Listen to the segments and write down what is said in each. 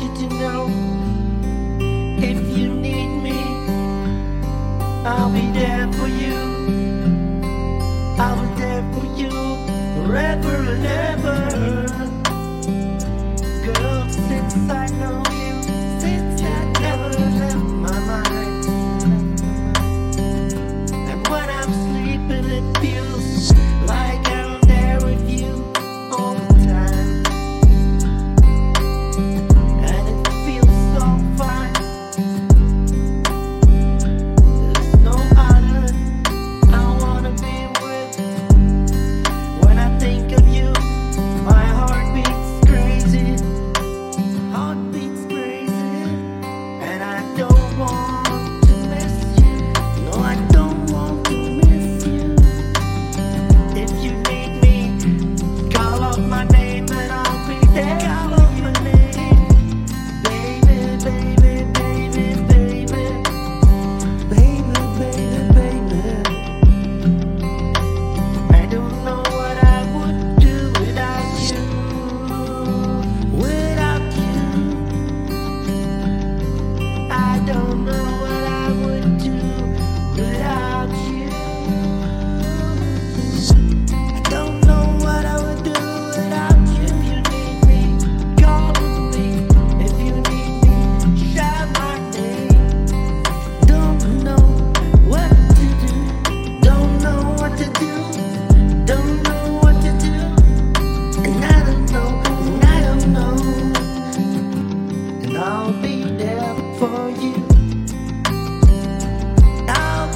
you to know if you need me, I'll be there for you. I'll be there for you forever and ever.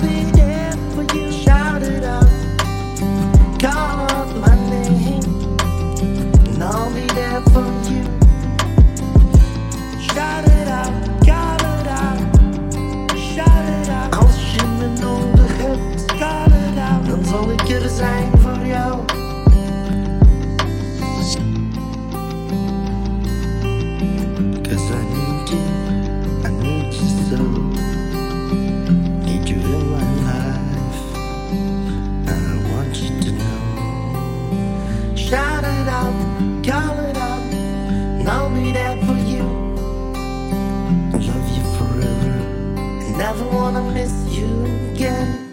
be I want you to know. Shout it out, call it out, I'll be there for you. I love you forever, and never wanna miss you again.